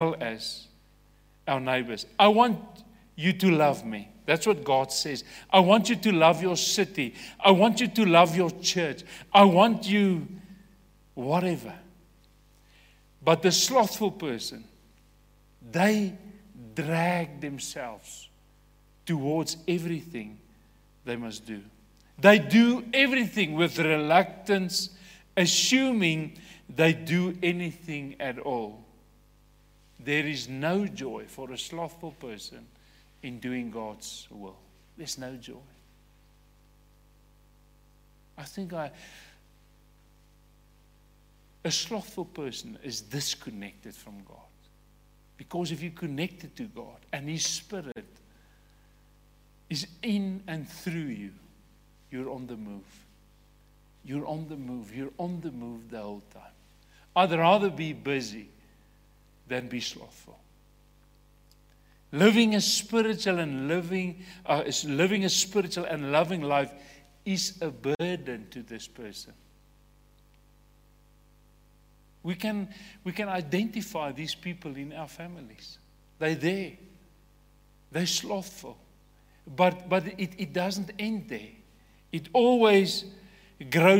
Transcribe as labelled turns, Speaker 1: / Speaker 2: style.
Speaker 1: as our neighbors. I want you to love me. That's what God says. I want you to love your city. I want you to love your church. I want you, whatever. But the slothful person, they drag themselves towards everything they must do. They do everything with reluctance, assuming they do anything at all. There is no joy for a slothful person in doing God's will. There's no joy. I think I. A slothful person is disconnected from God. Because if you're connected to God and His Spirit is in and through you, you're on the move. You're on the move. You're on the move the whole time. I'd rather be busy than be slothful. Living a spiritual and living, uh, living a spiritual and loving life is a burden to this person. We can, we can identify these people in our families. They're there. They're slothful. But, but it, it doesn't end there. It always grows